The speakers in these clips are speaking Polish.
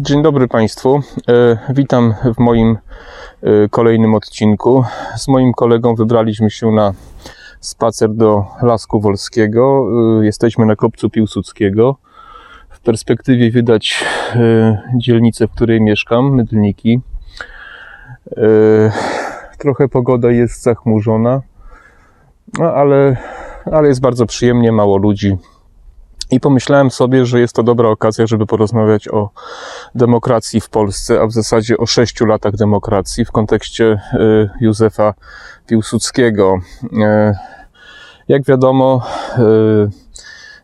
Dzień dobry Państwu. E, Witam w moim e, kolejnym odcinku. Z moim kolegą wybraliśmy się na spacer do Lasku Wolskiego. E, Jesteśmy na kopcu Piłsudskiego. W perspektywie widać dzielnicę, w której mieszkam, Mydlniki. Trochę pogoda jest zachmurzona, no ale, ale jest bardzo przyjemnie, mało ludzi. I pomyślałem sobie, że jest to dobra okazja, żeby porozmawiać o demokracji w Polsce, a w zasadzie o sześciu latach demokracji w kontekście y, Józefa Piłsudskiego. Y, Jak wiadomo, y,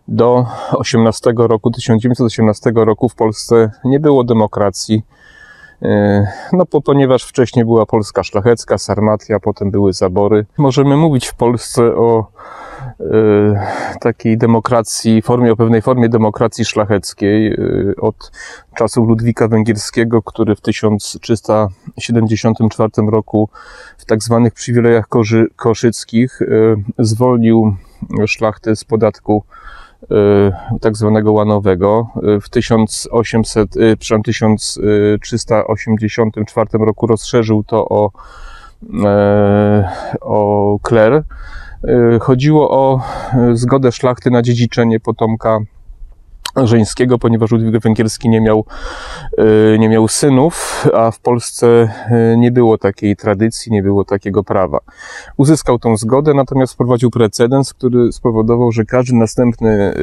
do 18 roku, 1918 roku w Polsce nie było demokracji. No, po, ponieważ wcześniej była Polska szlachecka, Sarmatia, potem były zabory. Możemy mówić w Polsce o takiej demokracji, formie, o pewnej formie demokracji szlacheckiej y, od czasów Ludwika Węgierskiego, który w 1374 roku w tak zwanych przywilejach korzy, koszyckich y, zwolnił szlachtę z podatku y, tak zwanego łanowego. Y, W 1800, y, przepraszam, 1384 roku rozszerzył to o, o kler. Y, Chodziło o y, zgodę szlachty na dziedziczenie potomka żeńskiego, ponieważ Ludwik Węgierski nie miał, y, nie miał synów, a w Polsce nie było takiej tradycji, nie było takiego prawa. Uzyskał tą zgodę, natomiast wprowadził precedens, który spowodował, że każdy następny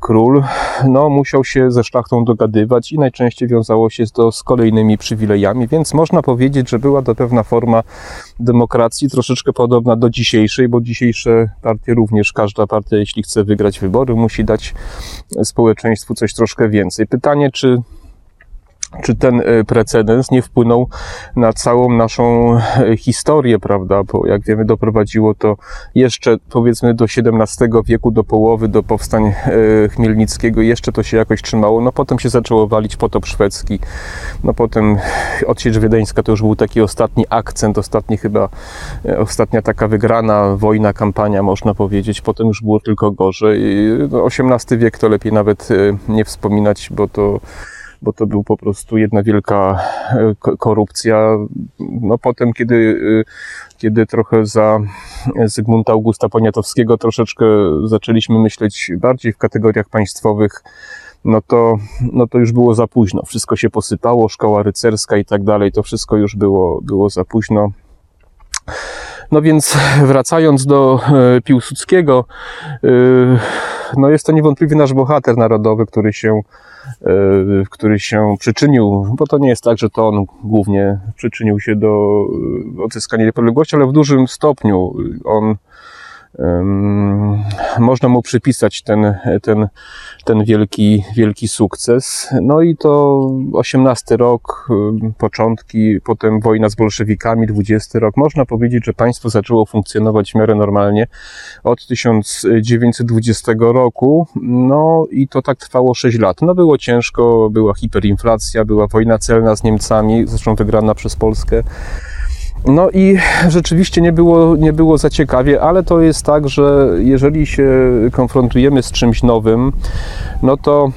król no, musiał się ze szlachtą dogadywać i najczęściej wiązało się to z kolejnymi przywilejami, więc można powiedzieć, że była to pewna forma demokracji, troszeczkę podobna do dzisiejszej, bo dzisiejsze partie również, każda partia, jeśli chce wygrać wybory, musi dać społeczeństwu coś troszkę więcej. Pytanie, czy czy ten e, precedens nie wpłynął na całą naszą e, historię, prawda? Bo jak wiemy, doprowadziło to jeszcze powiedzmy do XVII wieku, do połowy, do powstań e, Chmielnickiego, jeszcze to się jakoś trzymało. No potem się zaczęło walić potop szwedzki, no potem odsiecz wiedeńska to już był taki ostatni akcent, ostatni chyba, ostatnia taka wygrana wojna, kampania, można powiedzieć. Potem już było tylko gorzej. I, No, XVIII wiek to lepiej nawet nie wspominać, bo to bo to był po prostu jedna wielka e, ko- korupcja. No potem, kiedy, e, kiedy trochę za Zygmunta Augusta Poniatowskiego troszeczkę zaczęliśmy myśleć bardziej w kategoriach państwowych, no to, no to już było za późno. Wszystko się posypało, szkoła rycerska i tak dalej, to wszystko już było, było za późno. No więc wracając do e, Piłsudskiego, no jest to niewątpliwie nasz bohater narodowy, który się, który się przyczynił, bo to nie jest tak, że to on głównie przyczynił się do e, odzyskania niepodległości, ale w dużym stopniu on można mu przypisać ten, ten, ten wielki, wielki sukces. No i to 18 rok, początki, potem wojna z bolszewikami, 20 rok. Można powiedzieć, że państwo zaczęło funkcjonować w miarę normalnie od 1920 roku. No i to tak trwało 6 lat. No było ciężko, była hiperinflacja, była wojna celna z Niemcami, zresztą wygrana przez Polskę. No i rzeczywiście nie było, nie było za ciekawie, ale to jest tak, że jeżeli się konfrontujemy z czymś nowym, no to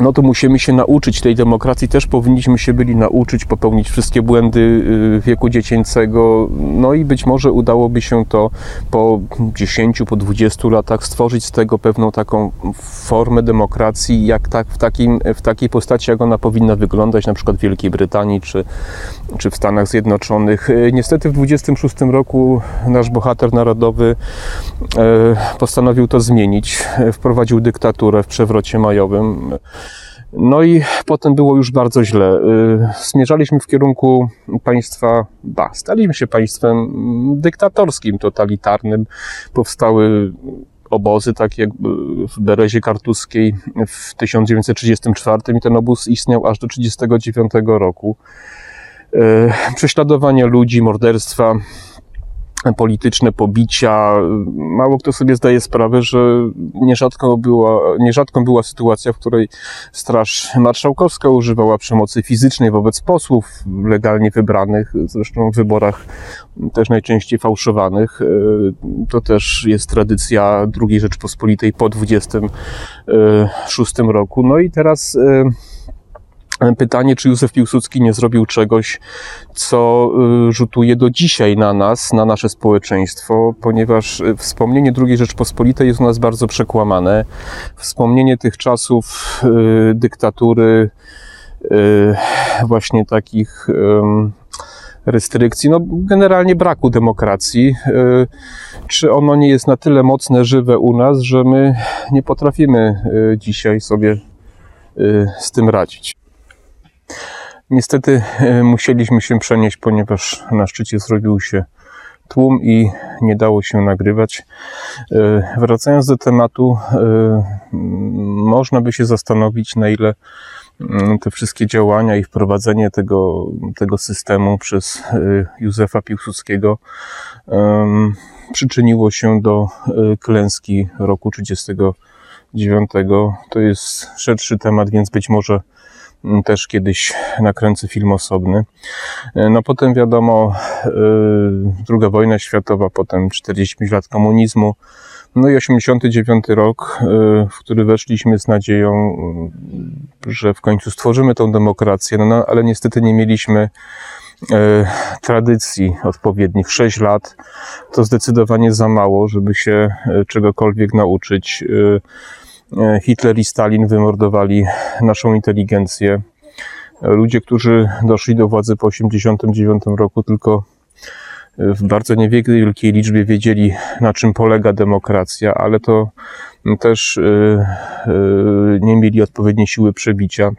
no to musimy się nauczyć tej demokracji, też powinniśmy się byli nauczyć popełnić wszystkie błędy y, wieku dziecięcego, no i być może udałoby się to po 10, po 20 latach stworzyć z tego pewną taką formę demokracji, jak tak, w, takim, w takiej postaci, jak ona powinna wyglądać, na przykład w Wielkiej Brytanii czy, czy w Stanach Zjednoczonych. Y, Niestety w 26 roku nasz bohater narodowy e, postanowił to zmienić, wprowadził dyktaturę w przewrocie majowym. No i potem było już bardzo źle. Y, Zmierzaliśmy w kierunku państwa, ba, staliśmy się państwem dyktatorskim, totalitarnym. Powstały obozy, takie jak y, w Berezie Kartuskiej w 1934 i ten obóz istniał aż do 1939 roku. Y, Prześladowanie ludzi, morderstwa, polityczne pobicia. Mało kto sobie zdaje sprawę, że nierzadko była, nierzadką była sytuacja, w której Straż Marszałkowska używała przemocy fizycznej wobec posłów legalnie wybranych, zresztą w wyborach też najczęściej fałszowanych. To też jest tradycja II Rzeczpospolitej po 26 roku. No i teraz Pytanie, czy Józef Piłsudski nie zrobił czegoś, co y, rzutuje do dzisiaj na nas, na nasze społeczeństwo, ponieważ y, wspomnienie II Rzeczpospolitej jest u nas bardzo przekłamane. Wspomnienie tych czasów y, dyktatury, właśnie takich restrykcji, no generalnie braku demokracji. Czy ono nie jest na tyle mocne, żywe u nas, że my nie potrafimy dzisiaj sobie z tym radzić? Niestety e, musieliśmy się przenieść, ponieważ na szczycie zrobił się tłum i nie dało się nagrywać. E, wracając do tematu, e, można by się zastanowić, na ile mm, te wszystkie działania i wprowadzenie tego, tego systemu przez Józefa Piłsudskiego przyczyniło się do klęski roku 1939. To jest szerszy temat, więc być może też kiedyś nakręcę film osobny. E, no potem wiadomo, e, druga wojna światowa, potem 45 lat komunizmu, no i 89 rok, e, w który weszliśmy z nadzieją, że w końcu stworzymy tą demokrację, no, no ale niestety nie mieliśmy tradycji odpowiednich. 6 lat to zdecydowanie za mało, żeby się czegokolwiek nauczyć. E, Hitler i Stalin wymordowali naszą inteligencję. Ludzie, którzy doszli do władzy po 1989 roku, tylko w bardzo niewielkiej liczbie wiedzieli, na czym polega demokracja, ale to też e, e, nie mieli odpowiedniej siły przebicia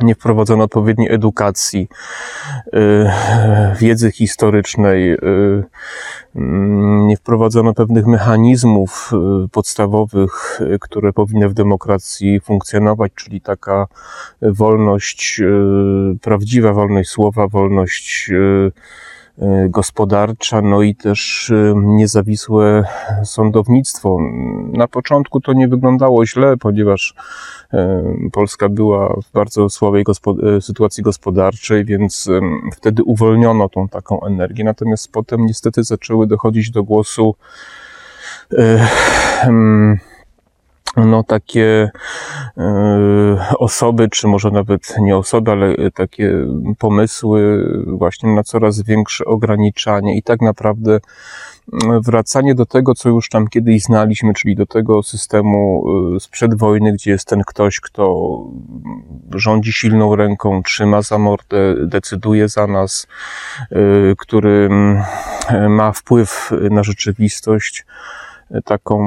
nie wprowadzono odpowiedniej edukacji, y, wiedzy historycznej, y, mm, nie wprowadzono pewnych mechanizmów y, podstawowych, które powinny w demokracji funkcjonować, czyli taka wolność, prawdziwa wolność słowa, wolność gospodarcza, no i też niezawisłe sądownictwo. Na początku to nie wyglądało źle, ponieważ Polska była w bardzo słabej gospod- e, sytuacji gospodarczej, więc wtedy uwolniono tą taką energię. Natomiast potem niestety zaczęły dochodzić do głosu e, no takie e, osoby, czy może nawet nie osoby, ale takie pomysły właśnie na coraz większe ograniczanie i tak naprawdę wracanie do tego, co już tam kiedyś znaliśmy, czyli do tego systemu y, sprzed wojny, gdzie jest ten ktoś, kto rządzi silną ręką, trzyma za mordę, decyduje za nas, który mm, ma wpływ na rzeczywistość taką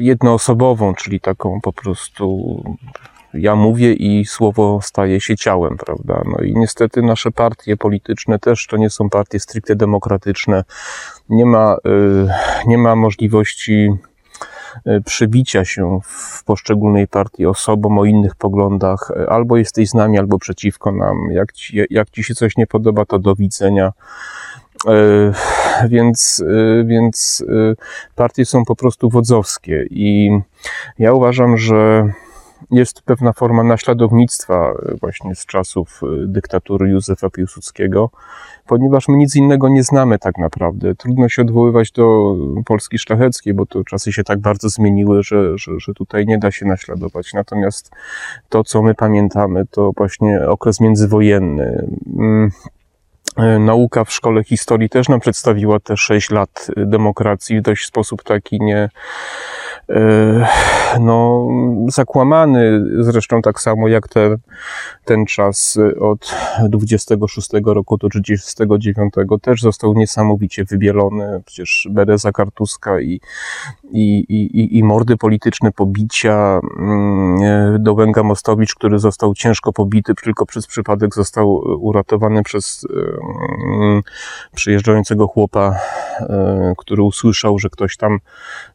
jednoosobową, czyli taką po prostu ja mówię i słowo staje się ciałem, prawda? No i niestety nasze partie polityczne też to nie są partie stricte demokratyczne. Nie ma, y, nie ma możliwości y, przebicia się w poszczególnej partii osobom o innych poglądach. Albo jesteś z nami, albo przeciwko nam. Jak ci, jak ci się coś nie podoba, to do widzenia. Y, więc, więc partie są po prostu wodzowskie i ja uważam, że jest pewna forma naśladownictwa e, właśnie z czasów dyktatury Józefa Piłsudskiego, ponieważ my nic innego nie znamy tak naprawdę. Trudno się odwoływać do Polski szlacheckiej, bo to czasy się tak bardzo zmieniły, że, że, że tutaj nie da się naśladować. Natomiast to, co my pamiętamy, to właśnie okres międzywojenny. E, nauka w szkole historii też nam przedstawiła te sześć lat demokracji w dość sposób taki nie, E, no, zakłamany, zresztą tak samo jak ten, ten czas od 26 roku do 39 też został niesamowicie wybielony. Przecież Bereza Kartuska i, i, i, i mordy polityczne, pobicia, mm, Dołęga Mostowicz, który został ciężko pobity, tylko przez przypadek został uratowany przez mm, przyjeżdżającego chłopa, e, który usłyszał, że ktoś tam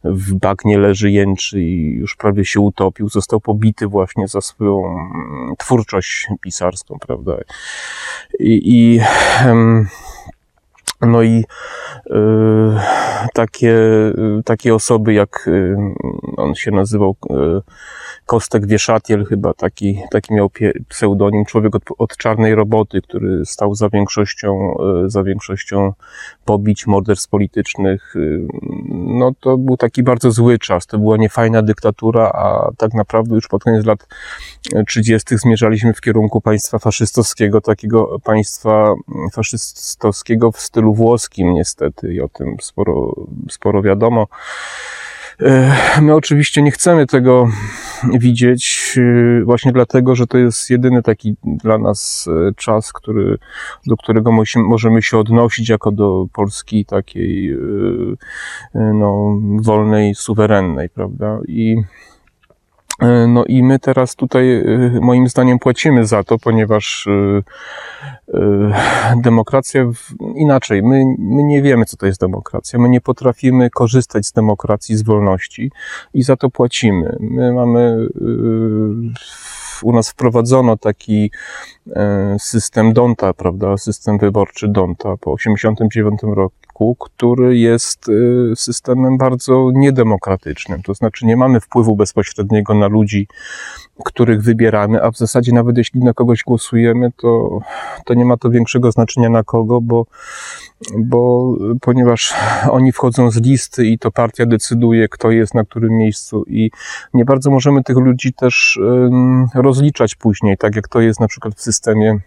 w bagnie leży leży, jęczy i już prawie się utopił. Został pobity właśnie za swoją mm, twórczość pisarską, prawda? I, i No i y, takie, y, takie osoby jak y, on się nazywał y, Kostek Wieszatiel, chyba taki, taki miał pseudonim, człowiek od, od czarnej roboty, który stał za większością, y, za większością pobić, morderstw politycznych. Y, no to był taki bardzo zły czas, to była niefajna dyktatura, a tak naprawdę już pod koniec lat 30. zmierzaliśmy w kierunku państwa faszystowskiego, takiego państwa faszystowskiego w stylu włoskim niestety i o tym sporo, sporo wiadomo. E, my oczywiście nie chcemy tego widzieć, e, właśnie dlatego, że to jest jedyny taki dla nas e, czas, który, do którego możemy się odnosić jako do Polski takiej no, wolnej, suwerennej, prawda? I no i my teraz tutaj e, moim zdaniem płacimy za to, ponieważ e, demokracja inaczej, my, my nie wiemy, co to jest demokracja. My nie potrafimy korzystać z demokracji, z wolności i za to płacimy. My mamy u nas wprowadzono taki system Donta, prawda, system wyborczy Donta po 1989 roku który jest y, systemem bardzo niedemokratycznym. To znaczy nie mamy wpływu bezpośredniego na ludzi, których wybieramy, a w zasadzie nawet jeśli na kogoś głosujemy, to, to nie ma to większego znaczenia na kogo, bo, bo ponieważ oni wchodzą z listy i to partia decyduje, kto jest na którym miejscu i nie bardzo możemy tych ludzi też rozliczać później, tak jak to jest na przykład w systemie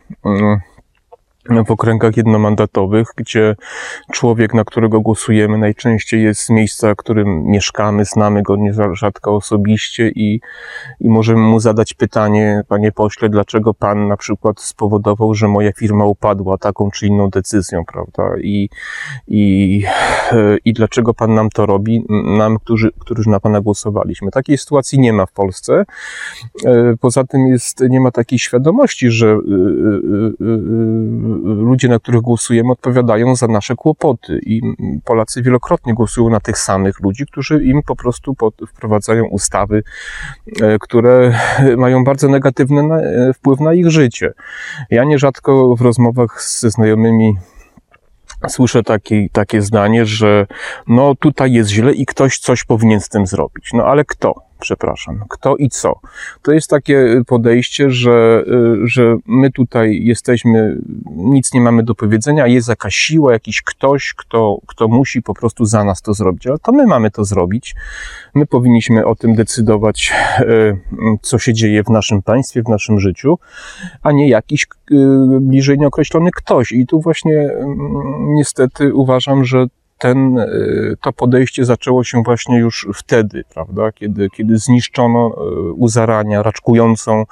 w okręgach jednomandatowych, gdzie człowiek, na którego głosujemy, najczęściej jest z miejsca, w którym mieszkamy, znamy go nierzadko osobiście i, i możemy mu zadać pytanie, panie pośle, dlaczego pan na przykład spowodował, że moja firma upadła taką czy inną decyzją, prawda? I, i, i dlaczego pan nam to robi, nam, którzy, którzy na pana głosowaliśmy. Takiej sytuacji nie ma w Polsce. E, poza tym jest, nie ma takiej świadomości, że y, y, y, ludzie, na których głosujemy, odpowiadają za nasze kłopoty. I Polacy wielokrotnie głosują na tych samych ludzi, którzy im po prostu wprowadzają ustawy, e, które mają bardzo negatywny e, wpływ na ich życie. Ja nierzadko w rozmowach ze znajomymi słyszę takie zdanie, że no tutaj jest źle i ktoś coś powinien z tym zrobić. No ale kto? Przepraszam, kto i co. To jest takie podejście, że, y, że my tutaj jesteśmy, nic nie mamy do powiedzenia, jest jakaś siła, jakiś ktoś, kto, kto musi po prostu za nas to zrobić, ale to my mamy to zrobić. My powinniśmy o tym decydować, y, co się dzieje w naszym państwie, w naszym życiu, a nie jakiś y, bliżej nieokreślony ktoś. I tu właśnie mm, niestety uważam, że ten, y, to podejście zaczęło się właśnie już wtedy, prawda, kiedy, kiedy zniszczono y, u zarania raczkującą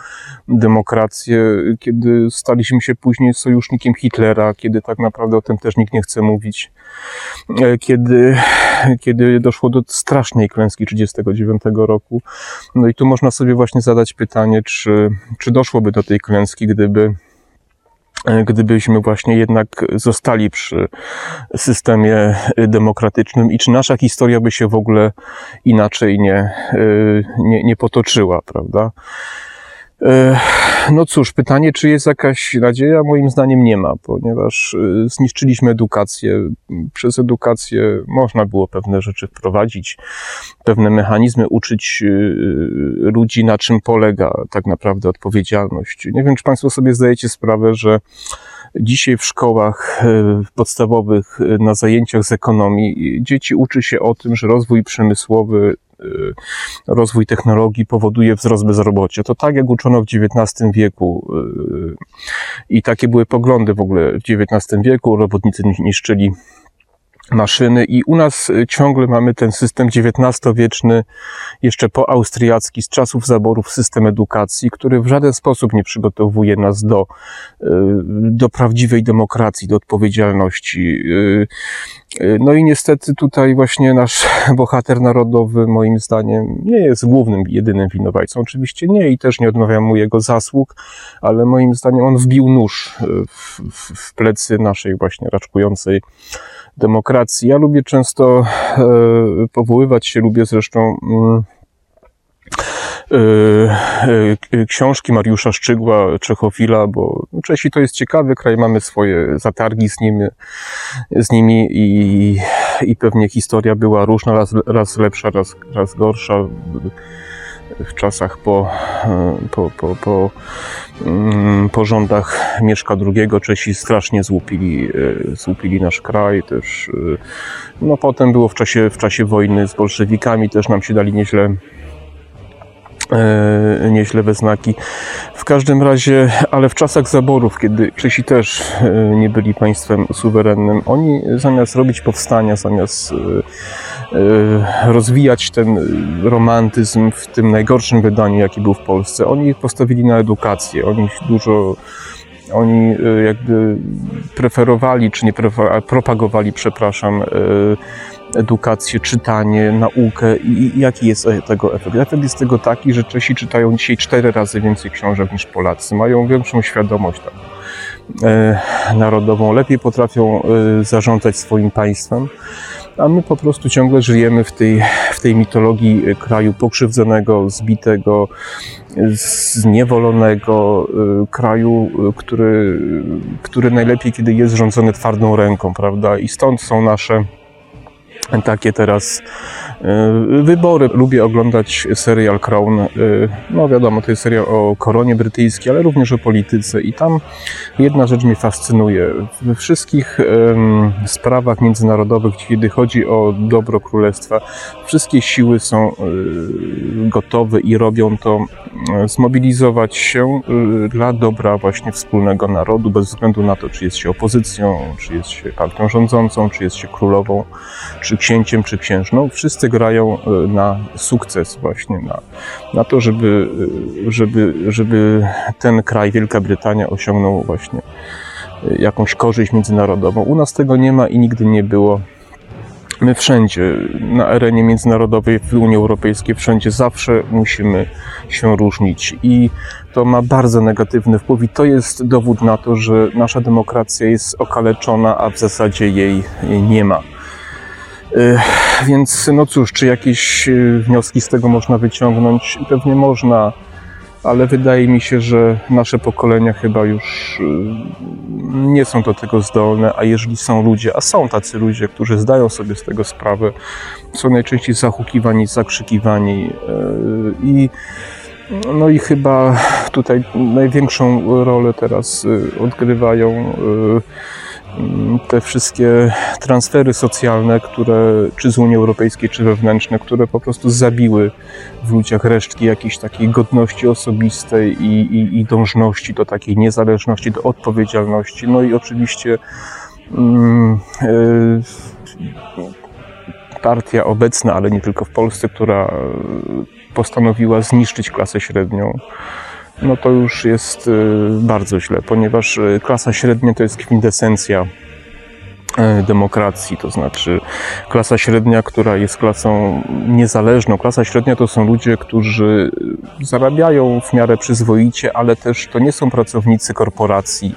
demokrację, kiedy staliśmy się później sojusznikiem Hitlera, kiedy tak naprawdę o tym też nikt nie chce mówić, e, kiedy, kiedy doszło do strasznej klęski 1939 roku. No i tu można sobie właśnie zadać pytanie, czy, czy doszłoby do tej klęski, gdyby gdybyśmy właśnie jednak zostali przy systemie demokratycznym i czy nasza historia by się w ogóle inaczej nie, e, nie, nie potoczyła, prawda? No cóż, pytanie, czy jest jakaś nadzieja? Moim zdaniem nie ma, ponieważ e, zniszczyliśmy edukację. Przez edukację można było pewne rzeczy wprowadzić, pewne mechanizmy, uczyć e, ludzi, na czym polega tak naprawdę odpowiedzialność. Nie wiem, czy Państwo sobie zdajecie sprawę, że Dzisiaj w szkołach podstawowych na zajęciach z ekonomii dzieci uczy się o tym, że rozwój przemysłowy Y, rozwój technologii powoduje wzrost bezrobocia. To tak jak uczono w XIX wieku y, i takie były poglądy w ogóle w XIX wieku. Robotnicy niszczyli maszyny i u nas y, ciągle mamy ten system XIX-wieczny, jeszcze poaustriacki, z czasów zaborów system edukacji, który w żaden sposób nie przygotowuje nas do, y, do prawdziwej demokracji, do odpowiedzialności. Y, no i niestety tutaj właśnie nasz bohater narodowy, moim zdaniem, nie jest głównym, jedynym winowajcą. Oczywiście nie i też nie odmawiam mu jego zasług, ale moim zdaniem on wbił nóż w, w, w plecy naszej właśnie raczkującej demokracji. Ja lubię często e, powoływać się, lubię zresztą mm, e, książki Mariusza Szczygła, Czechofila, bo Czesi to jest ciekawy kraj, mamy swoje zatargi z nimi, z nimi i, i pewnie historia była różna, raz, raz lepsza, raz, raz gorsza w czasach po, po, po, po, mm, po rządach Mieszka II Czesi strasznie złupili, e, złupili nasz kraj też. e, No potem było w czasie, w czasie wojny z bolszewikami, też nam się dali nieźle e, nieźle we znaki. W każdym razie, ale w czasach zaborów, kiedy Czesi też nie byli państwem suwerennym, oni zamiast robić powstania, zamiast rozwijać ten romantyzm w tym najgorszym wydaniu, jaki był w Polsce, oni postawili na edukację. Oni dużo oni e, jakby preferowali, czy nie propagowali, przepraszam, e, edukację, czytanie, naukę i jaki jest e- tego efekt? Efekt jest tego taki, że Czesi czytają dzisiaj cztery razy więcej książek niż Polacy, mają większą świadomość e, narodową, lepiej potrafią e, zarządzać swoim państwem, a my po prostu ciągle żyjemy w tej, w tej mitologii e, kraju pokrzywdzonego, zbitego, zniewolonego, e, kraju, e, który, który najlepiej, kiedy jest rządzony twardą ręką, prawda? I stąd są nasze takie teraz e, wybory. Lubię oglądać serial Crown. E, No wiadomo, to jest serial o koronie brytyjskiej, ale również o polityce. I tam jedna rzecz mnie fascynuje. We wszystkich sprawach międzynarodowych, kiedy chodzi o dobro królestwa, wszystkie siły są e, gotowe i robią to zmobilizować się dla dobra właśnie wspólnego narodu, bez względu na to, czy jest się opozycją, czy jest się partią rządzącą, czy jest się królową, czy księciem, czy księżną. Wszyscy grają e, na sukces właśnie, na, na to, żeby, e, żeby, żeby ten kraj, Wielka Brytania osiągnął właśnie e, jakąś korzyść międzynarodową. U nas tego nie ma i nigdy nie było. My wszędzie, na arenie międzynarodowej, w Unii Europejskiej, wszędzie zawsze musimy się różnić i to ma bardzo negatywny wpływ i to jest dowód na to, że nasza demokracja jest okaleczona, a w zasadzie jej nie ma. Y, Więc no cóż, czy jakieś y, wnioski z tego można wyciągnąć? Pewnie można, ale wydaje mi się, że nasze pokolenia chyba już y, nie są do tego zdolne, a jeżeli są ludzie, a są tacy ludzie, którzy zdają sobie z tego sprawę, są najczęściej zahukiwani, zakrzykiwani i no i chyba tutaj największą rolę teraz odgrywają te wszystkie transfery socjalne, które czy z Unii Europejskiej, czy wewnętrzne, które po prostu zabiły w ludziach resztki jakiejś takiej godności osobistej i, i, i dążności do takiej niezależności, do odpowiedzialności. No i oczywiście mm, y, partia obecna, ale nie tylko w Polsce, która e, postanowiła zniszczyć klasę średnią, no to już jest e, bardzo źle, ponieważ e, klasa średnia to jest kwintesencja e, demokracji, to znaczy klasa średnia, która jest klasą niezależną. Klasa średnia to są ludzie, którzy zarabiają w miarę przyzwoicie, ale też to nie są pracownicy korporacji.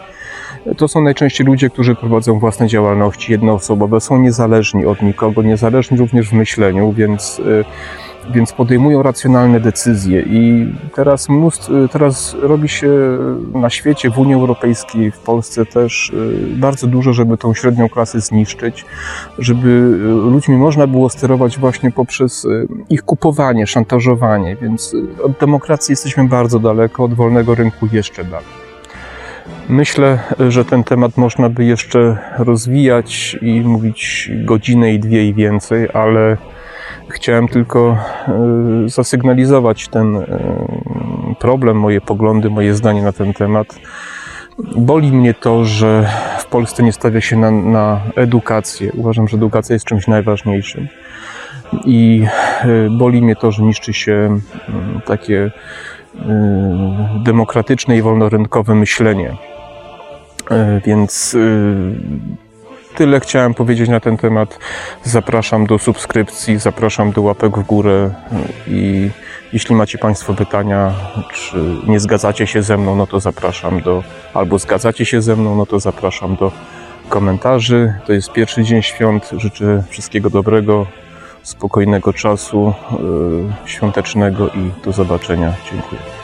To są najczęściej ludzie, którzy prowadzą własne działalności jednoosobowe, są niezależni od nikogo, niezależni również w myśleniu, więc, y, więc podejmują racjonalne decyzje. I teraz, mnóstwo, teraz robi się na świecie, w Unii Europejskiej, w Polsce też y, bardzo dużo, żeby tą średnią klasę zniszczyć, żeby y, ludźmi można było sterować właśnie poprzez y, ich kupowanie, szantażowanie. Więc y, od demokracji jesteśmy bardzo daleko, od wolnego rynku jeszcze dalej. Myślę, że ten temat można by jeszcze rozwijać i mówić godzinę i dwie i więcej, ale chciałem tylko e, zasygnalizować ten e, problem, moje poglądy, moje zdanie na ten temat. Boli mnie to, że w Polsce nie stawia się na, na edukację. Uważam, że edukacja jest czymś najważniejszym. I e, boli mnie to, że niszczy się takie demokratyczne i wolnorynkowe myślenie. Więc tyle chciałem powiedzieć na ten temat. Zapraszam do subskrypcji, zapraszam do łapek w górę e, i jeśli macie Państwo pytania, czy nie zgadzacie się ze mną, no to zapraszam do, albo zgadzacie się ze mną, no to zapraszam do komentarzy. To jest pierwszy dzień świąt. Życzę wszystkiego dobrego, spokojnego czasu yy, świątecznego i do zobaczenia. Dziękuję.